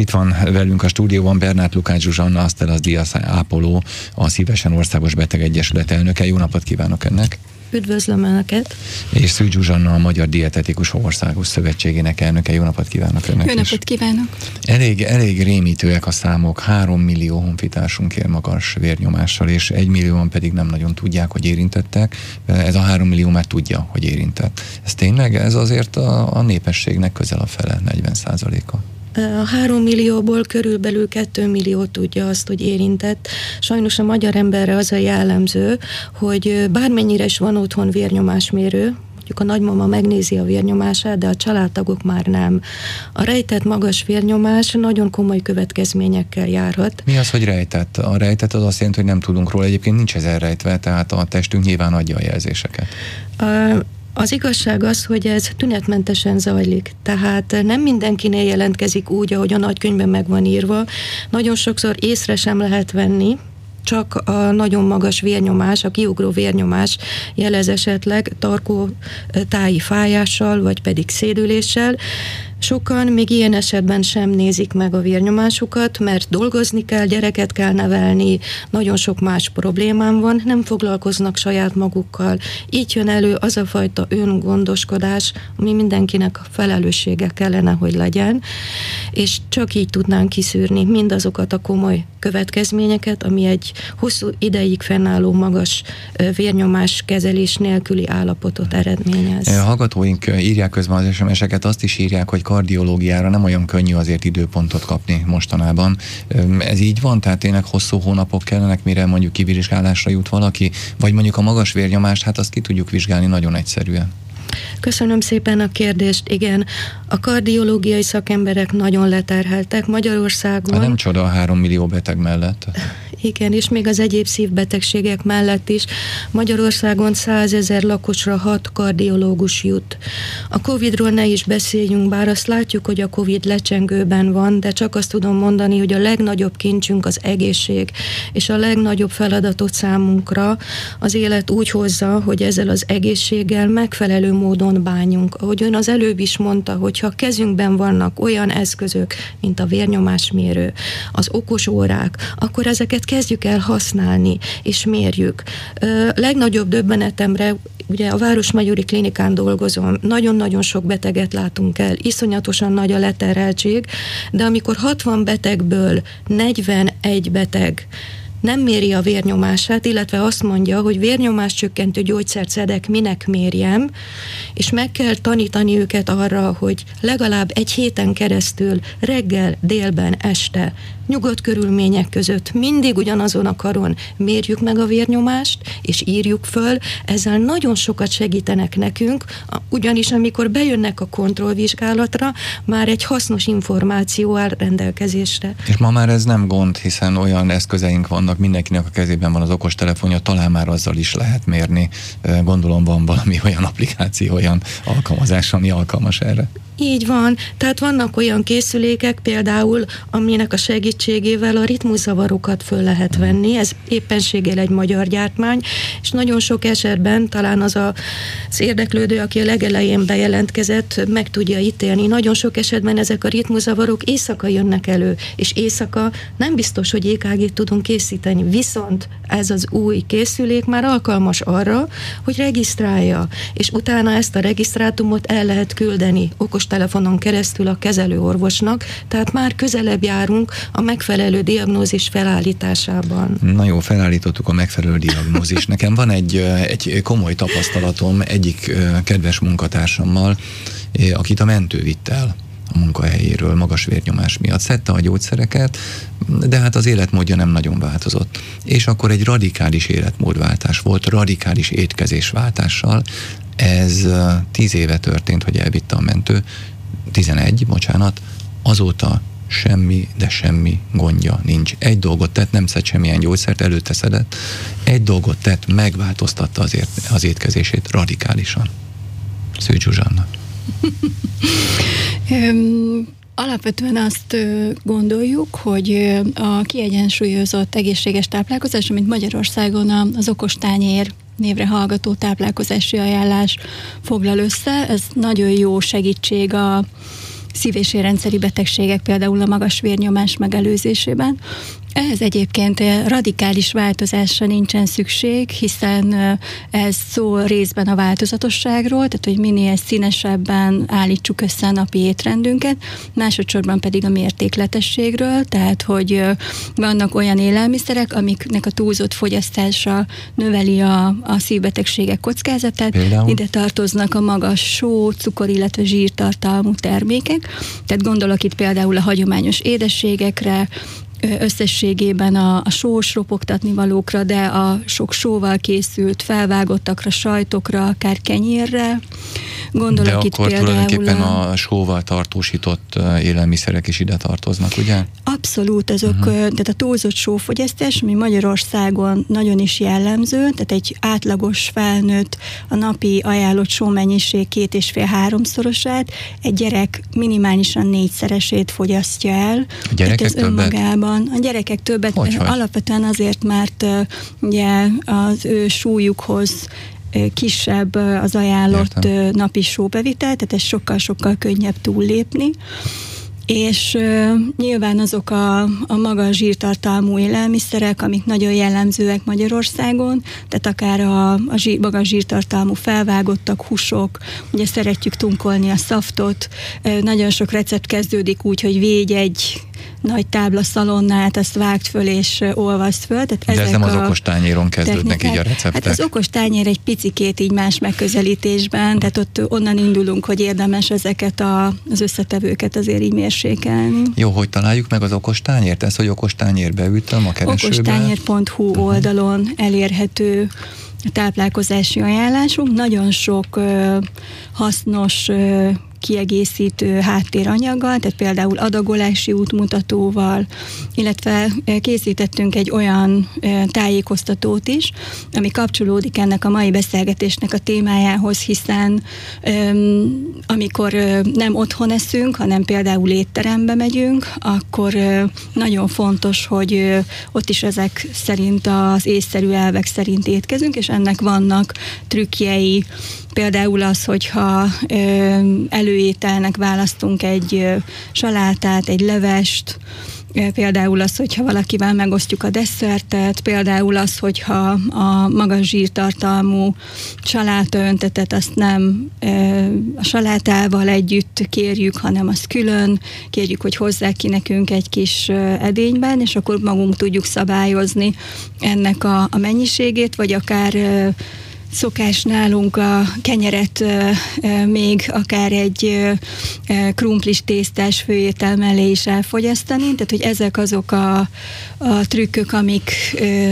Itt van velünk a stúdióban Bernát Lukács Zsuzsanna, az Diaz Ápoló, a Szívesen Országos Beteg Egyesület elnöke. Jó napot kívánok ennek! Üdvözlöm Önöket! És Szűcs Zsuzsanna, a Magyar Dietetikus Országos Szövetségének elnöke. Jó napot kívánok Önnek Jó napot kívánok! Elég, elég rémítőek a számok. Három millió honfitársunk él magas vérnyomással, és egy millióan pedig nem nagyon tudják, hogy érintettek. Ez a három millió már tudja, hogy érintett. Ez tényleg, ez azért a, a népességnek közel a fele, 40 százaléka. A három millióból körülbelül 2 millió tudja azt, hogy érintett. Sajnos a magyar emberre az a jellemző, hogy bármennyire is van otthon vérnyomásmérő, mondjuk a nagymama megnézi a vérnyomását, de a családtagok már nem. A rejtett magas vérnyomás nagyon komoly következményekkel járhat. Mi az, hogy rejtett? A rejtett az azt jelenti, hogy nem tudunk róla. Egyébként nincs ez elrejtve, tehát a testünk nyilván adja a jelzéseket. A, az igazság az, hogy ez tünetmentesen zajlik, tehát nem mindenkinél jelentkezik úgy, ahogy a nagykönyvben meg van írva. Nagyon sokszor észre sem lehet venni, csak a nagyon magas vérnyomás, a kiugró vérnyomás jelez esetleg tarkó táji fájással, vagy pedig szédüléssel, Sokan még ilyen esetben sem nézik meg a vérnyomásukat, mert dolgozni kell, gyereket kell nevelni, nagyon sok más problémám van, nem foglalkoznak saját magukkal. Így jön elő az a fajta öngondoskodás, ami mindenkinek felelőssége kellene, hogy legyen, és csak így tudnánk kiszűrni mindazokat a komoly következményeket, ami egy hosszú ideig fennálló magas vérnyomás kezelés nélküli állapotot eredményez. A hallgatóink írják közben az SMS-eket, azt is írják, hogy kardiológiára nem olyan könnyű azért időpontot kapni mostanában. Ez így van? Tehát tényleg hosszú hónapok kellenek, mire mondjuk kivizsgálásra jut valaki? Vagy mondjuk a magas vérnyomást, hát azt ki tudjuk vizsgálni nagyon egyszerűen. Köszönöm szépen a kérdést. Igen, a kardiológiai szakemberek nagyon leterheltek Magyarországon. Hát nem csoda a három millió beteg mellett. Igen, és még az egyéb szívbetegségek mellett is Magyarországon 100 ezer lakosra hat kardiológus jut. A Covid-ról ne is beszéljünk, bár azt látjuk, hogy a Covid lecsengőben van, de csak azt tudom mondani, hogy a legnagyobb kincsünk az egészség, és a legnagyobb feladatot számunkra az élet úgy hozza, hogy ezzel az egészséggel megfelelő módon bánjunk. Ahogy ön az előbb is mondta, hogyha a kezünkben vannak olyan eszközök, mint a vérnyomásmérő, az okos órák, akkor ezeket kezdjük el használni, és mérjük. Legnagyobb döbbenetemre, ugye a Városmagyori Klinikán dolgozom, nagyon-nagyon sok beteget látunk el, iszonyatosan nagy a leterheltség, de amikor 60 betegből 41 beteg nem méri a vérnyomását, illetve azt mondja, hogy vérnyomás csökkentő gyógyszert szedek, minek mérjem, és meg kell tanítani őket arra, hogy legalább egy héten keresztül reggel, délben, este nyugodt körülmények között mindig ugyanazon a karon mérjük meg a vérnyomást, és írjuk föl, ezzel nagyon sokat segítenek nekünk, ugyanis amikor bejönnek a kontrollvizsgálatra, már egy hasznos információ áll rendelkezésre. És ma már ez nem gond, hiszen olyan eszközeink vannak, mindenkinek a kezében van az okostelefonja, talán már azzal is lehet mérni. Gondolom van valami olyan applikáció, olyan alkalmazás, ami alkalmas erre. Így van, tehát vannak olyan készülékek például, aminek a segítségével a ritmuszavarokat föl lehet venni, ez éppenséggel egy magyar gyártmány, és nagyon sok esetben talán az a, az érdeklődő, aki a legelején bejelentkezett, meg tudja ítélni. Nagyon sok esetben ezek a ritmuzavarok éjszaka jönnek elő, és éjszaka nem biztos, hogy EKG-t tudunk készíteni, viszont ez az új készülék már alkalmas arra, hogy regisztrálja, és utána ezt a regisztrátumot el lehet küldeni okos telefonon keresztül a kezelőorvosnak, tehát már közelebb járunk megfelelő diagnózis felállításában. Na jó, felállítottuk a megfelelő diagnózis. Nekem van egy, egy komoly tapasztalatom egyik kedves munkatársammal, akit a mentő vitt el a munkahelyéről magas vérnyomás miatt. Szedte a gyógyszereket, de hát az életmódja nem nagyon változott. És akkor egy radikális életmódváltás volt, radikális étkezésváltással, ez tíz éve történt, hogy elvitte a mentő, 11, bocsánat, azóta semmi, de semmi gondja nincs. Egy dolgot tett, nem szed semmilyen gyógyszert, előtte szedett, egy dolgot tett, megváltoztatta az, ért, az étkezését radikálisan. Szűcs Zsuzsanna. Alapvetően azt gondoljuk, hogy a kiegyensúlyozott egészséges táplálkozás, amit Magyarországon az okostányér névre hallgató táplálkozási ajánlás foglal össze. Ez nagyon jó segítség a szív- és betegségek, például a magas vérnyomás megelőzésében. Ehhez egyébként radikális változásra nincsen szükség, hiszen ez szó részben a változatosságról, tehát hogy minél színesebben állítsuk össze a napi étrendünket, másodszorban pedig a mértékletességről, tehát hogy vannak olyan élelmiszerek, amiknek a túlzott fogyasztása növeli a, a szívbetegségek kockázatát. Például? Ide tartoznak a magas só, cukor, illetve zsírtartalmú termékek, tehát gondolok itt például a hagyományos édességekre, összességében a, a sós ropogtatni valókra, de a sok sóval készült felvágottakra, sajtokra, akár kenyérre. Gondolok de itt akkor például tulajdonképpen a... sóval tartósított élelmiszerek is ide tartoznak, ugye? Abszolút, azok, uh-huh. tehát a túlzott sófogyasztás, ami Magyarországon nagyon is jellemző, tehát egy átlagos felnőtt a napi ajánlott sómennyiség két és fél háromszorosát, egy gyerek minimálisan négyszeresét fogyasztja el. A gyerekek ez többet? önmagában. A gyerekek többet hogy, alapvetően azért, mert ugye az ő súlyukhoz kisebb az ajánlott Értem. napi sóbevitel, tehát ez sokkal-sokkal könnyebb túllépni és uh, nyilván azok a, a magas zsírtartalmú élelmiszerek, amik nagyon jellemzőek Magyarországon, tehát akár a, a zsír, magas zsírtartalmú felvágottak, húsok, ugye szeretjük tunkolni a szaftot, uh, nagyon sok recept kezdődik úgy, hogy végy egy nagy tábla szalonnát, azt vágt föl és olvaszt föl. Tehát De ez nem az okostányéron kezdődnek így a receptek? Hát az okostányér egy picikét így más megközelítésben, tehát ott onnan indulunk, hogy érdemes ezeket a, az összetevőket azért így mérsékelni. Jó, hogy találjuk meg az okostányért? Ez, hogy okostányér beütöm a keresőbe? Okostányér.hu uh-huh. oldalon elérhető táplálkozási ajánlásunk. Nagyon sok ö, hasznos ö, kiegészítő háttéranyaggal, tehát például adagolási útmutatóval, illetve eh, készítettünk egy olyan eh, tájékoztatót is, ami kapcsolódik ennek a mai beszélgetésnek a témájához, hiszen amikor eh, nem otthon eszünk, hanem például étterembe megyünk, akkor nagyon fontos, hogy ott is ezek szerint az észszerű elvek szerint étkezünk, és ennek vannak trükkjei, Például az, hogyha előételnek választunk egy salátát, egy levest, Például az, hogyha valakivel megosztjuk a desszertet, például az, hogyha a magas zsírtartalmú salátaöntetet azt nem a salátával együtt kérjük, hanem azt külön, kérjük, hogy hozzák ki nekünk egy kis edényben, és akkor magunk tudjuk szabályozni ennek a, a mennyiségét, vagy akár Szokás nálunk a kenyeret még akár egy krumplis tésztás főétel mellé is elfogyasztani, tehát hogy ezek azok a, a trükkök, amik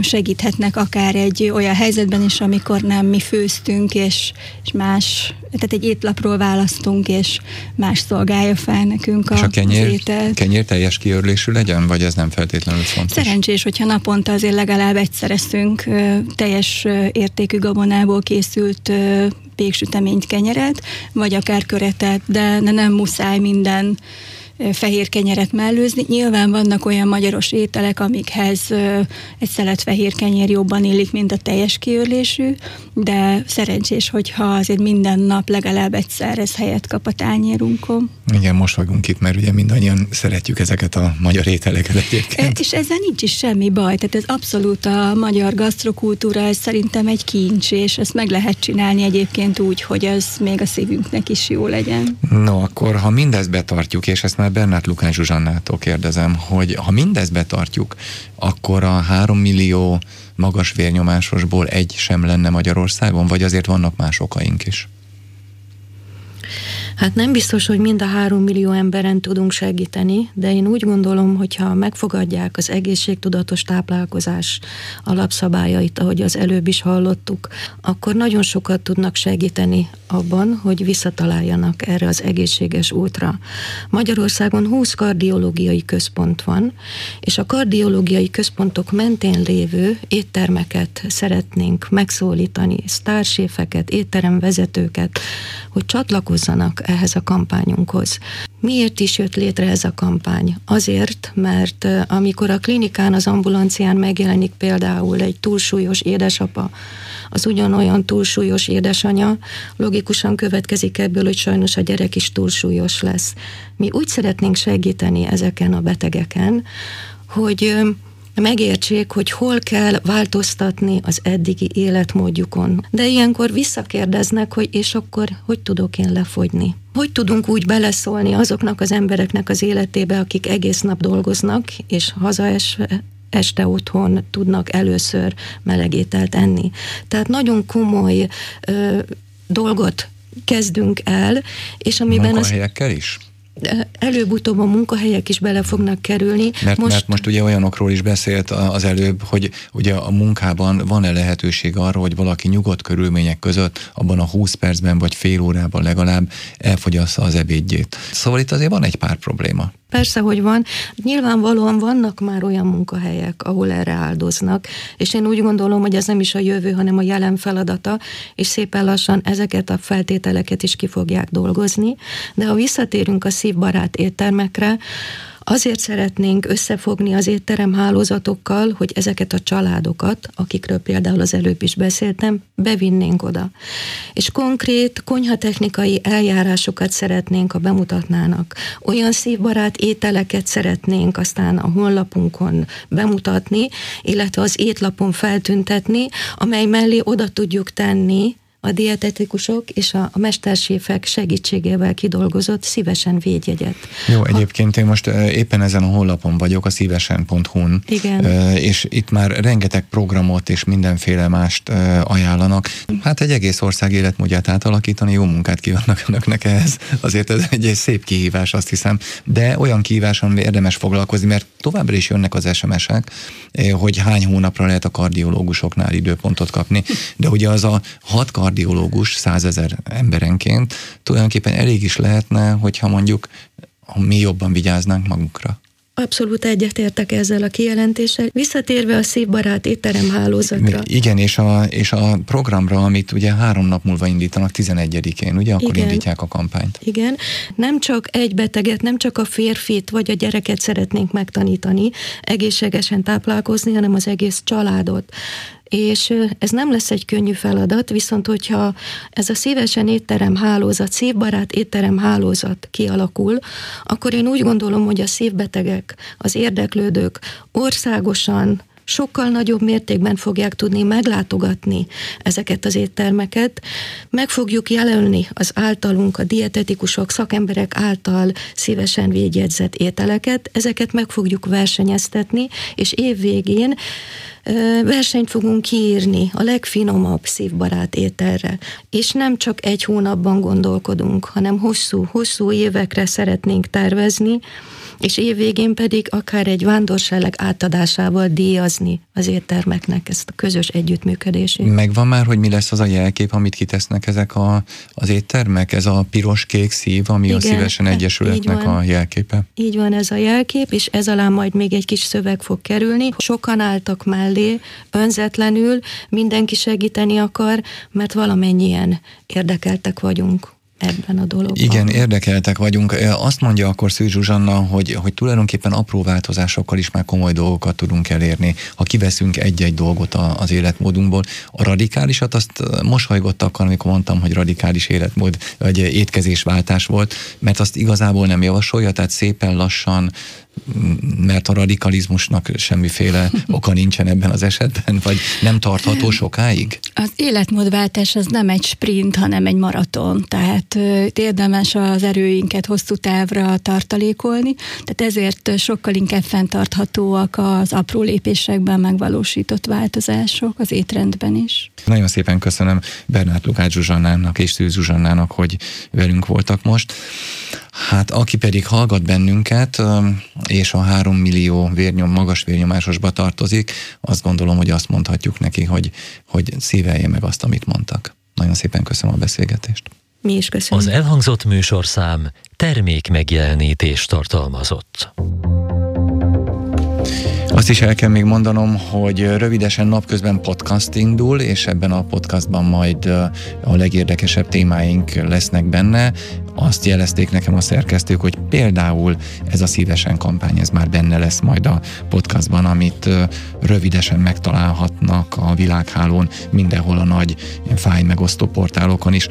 segíthetnek akár egy olyan helyzetben is, amikor nem mi főztünk, és, és más, tehát egy étlapról választunk, és más szolgálja fel nekünk a, és a kenyér, az ételt. kenyér teljes kiörlésű legyen, vagy ez nem feltétlenül fontos? Szerencsés, hogyha naponta azért legalább egyszer eszünk teljes értékű gabonát gabonából készült péksüteményt, kenyeret, vagy akár köretet, de nem muszáj minden fehér kenyeret mellőzni. Nyilván vannak olyan magyaros ételek, amikhez egy szelet fehér kenyér jobban illik, mint a teljes kiörlésű, de szerencsés, hogyha azért minden nap legalább egyszer ez helyet kap a tányérunkon. Igen, most vagyunk itt, mert ugye mindannyian szeretjük ezeket a magyar ételeket egyébként. És ezzel nincs is semmi baj, tehát ez abszolút a magyar gasztrokultúra, ez szerintem egy kincs, és ezt meg lehet csinálni egyébként úgy, hogy ez még a szívünknek is jó legyen. No, akkor ha mindezt betartjuk, és ezt már Bernát Lukán Zsuzsannától kérdezem, hogy ha mindezt betartjuk, akkor a három millió magas vérnyomásosból egy sem lenne Magyarországon, vagy azért vannak más okaink is? Hát nem biztos, hogy mind a három millió emberen tudunk segíteni, de én úgy gondolom, hogyha megfogadják az egészségtudatos táplálkozás alapszabályait, ahogy az előbb is hallottuk, akkor nagyon sokat tudnak segíteni abban, hogy visszataláljanak erre az egészséges útra. Magyarországon 20 kardiológiai központ van, és a kardiológiai központok mentén lévő éttermeket szeretnénk megszólítani, sztárséfeket, étteremvezetőket, hogy csatlakozzanak ehhez a kampányunkhoz. Miért is jött létre ez a kampány? Azért, mert amikor a klinikán, az ambulancián megjelenik például egy túlsúlyos édesapa, az ugyanolyan túlsúlyos édesanya, logikusan következik ebből, hogy sajnos a gyerek is túlsúlyos lesz. Mi úgy szeretnénk segíteni ezeken a betegeken, hogy megértsék, hogy hol kell változtatni az eddigi életmódjukon. De ilyenkor visszakérdeznek, hogy és akkor hogy tudok én lefogyni? Hogy tudunk úgy beleszólni azoknak az embereknek az életébe, akik egész nap dolgoznak, és hazaesve este otthon tudnak először melegételt enni. Tehát nagyon komoly ö, dolgot kezdünk el, és amiben... az... is? Előbb-utóbb a munkahelyek is bele fognak kerülni. Mert most, mert most ugye olyanokról is beszélt az előbb, hogy ugye a munkában van-e lehetőség arra, hogy valaki nyugodt körülmények között abban a 20 percben vagy fél órában legalább elfogyassza az ebédjét. Szóval itt azért van egy pár probléma. Persze, hogy van. Nyilvánvalóan vannak már olyan munkahelyek, ahol erre áldoznak, és én úgy gondolom, hogy ez nem is a jövő, hanem a jelen feladata, és szépen lassan ezeket a feltételeket is ki fogják dolgozni. De ha visszatérünk a szívbarát éttermekre, Azért szeretnénk összefogni az étterem hálózatokkal, hogy ezeket a családokat, akikről például az előbb is beszéltem, bevinnénk oda. És konkrét konyhatechnikai eljárásokat szeretnénk, ha bemutatnának. Olyan szívbarát ételeket szeretnénk aztán a honlapunkon bemutatni, illetve az étlapon feltüntetni, amely mellé oda tudjuk tenni a dietetikusok és a, a mesterséfek segítségével kidolgozott szívesen védjegyet. Jó, egyébként én most éppen ezen a honlapon vagyok, a szívesen.hu-n, Igen. és itt már rengeteg programot és mindenféle mást ajánlanak. Hát egy egész ország életmódját átalakítani, jó munkát kívánnak önöknek ehhez. Azért ez egy, egy szép kihívás, azt hiszem, de olyan kihívás, amivel érdemes foglalkozni, mert továbbra is jönnek az SMS-ek, hogy hány hónapra lehet a kardiológusoknál időpontot kapni, de ugye az a hat kardiológus százezer emberenként tulajdonképpen elég is lehetne, hogyha mondjuk mi jobban vigyáznánk magukra. Abszolút egyetértek ezzel a kijelentéssel. Visszatérve a szívbarát étterem hálózatra. Igen, és a, és a programra, amit ugye három nap múlva indítanak, 11-én, ugye akkor Igen. indítják a kampányt. Igen, nem csak egy beteget, nem csak a férfit vagy a gyereket szeretnénk megtanítani egészségesen táplálkozni, hanem az egész családot és ez nem lesz egy könnyű feladat, viszont hogyha ez a szívesen étterem hálózat, szívbarát étterem hálózat kialakul, akkor én úgy gondolom, hogy a szívbetegek, az érdeklődők országosan sokkal nagyobb mértékben fogják tudni meglátogatni ezeket az éttermeket. Meg fogjuk jelölni az általunk, a dietetikusok, szakemberek által szívesen védjegyzett ételeket, ezeket meg fogjuk versenyeztetni, és év végén versenyt fogunk kiírni a legfinomabb szívbarát ételre. És nem csak egy hónapban gondolkodunk, hanem hosszú, hosszú évekre szeretnénk tervezni, és évvégén pedig akár egy vándorság átadásával díjazni az éttermeknek ezt a közös együttműködését. Megvan már, hogy mi lesz az a jelkép, amit kitesznek ezek a, az éttermek? Ez a piros-kék szív, ami Igen, a Szívesen Egyesületnek a jelképe? Így van ez a jelkép, és ez alá majd még egy kis szöveg fog kerülni. Sokan álltak mellé, önzetlenül, mindenki segíteni akar, mert valamennyien érdekeltek vagyunk ebben a dologban. Igen, érdekeltek vagyunk. Azt mondja akkor Szűz Zsuzsanna, hogy, hogy tulajdonképpen apró változásokkal is már komoly dolgokat tudunk elérni, ha kiveszünk egy-egy dolgot az életmódunkból. A radikálisat azt mosolygottak, amikor mondtam, hogy radikális életmód, vagy étkezésváltás volt, mert azt igazából nem javasolja, tehát szépen lassan mert a radikalizmusnak semmiféle oka nincsen ebben az esetben, vagy nem tartható sokáig? Az életmódváltás az nem egy sprint, hanem egy maraton, tehát érdemes az erőinket hosszú távra tartalékolni, tehát ezért sokkal inkább fenntarthatóak az apró lépésekben megvalósított változások az étrendben is. Nagyon szépen köszönöm Bernát Lukács Zsuzsannának és Szűz Zsuzsannának, hogy velünk voltak most. Hát aki pedig hallgat bennünket, és a három millió vérnyom, magas vérnyomásosba tartozik, azt gondolom, hogy azt mondhatjuk neki, hogy, hogy szívelje meg azt, amit mondtak. Nagyon szépen köszönöm a beszélgetést. Mi is köszönjük. Az elhangzott műsorszám termék megjelenítést tartalmazott. Azt is el kell még mondanom, hogy rövidesen napközben podcast indul, és ebben a podcastban majd a legérdekesebb témáink lesznek benne. Azt jelezték nekem a szerkesztők, hogy például ez a szívesen kampány, ez már benne lesz majd a podcastban, amit rövidesen megtalálhatnak a világhálón, mindenhol a nagy fáj megosztó portálokon is.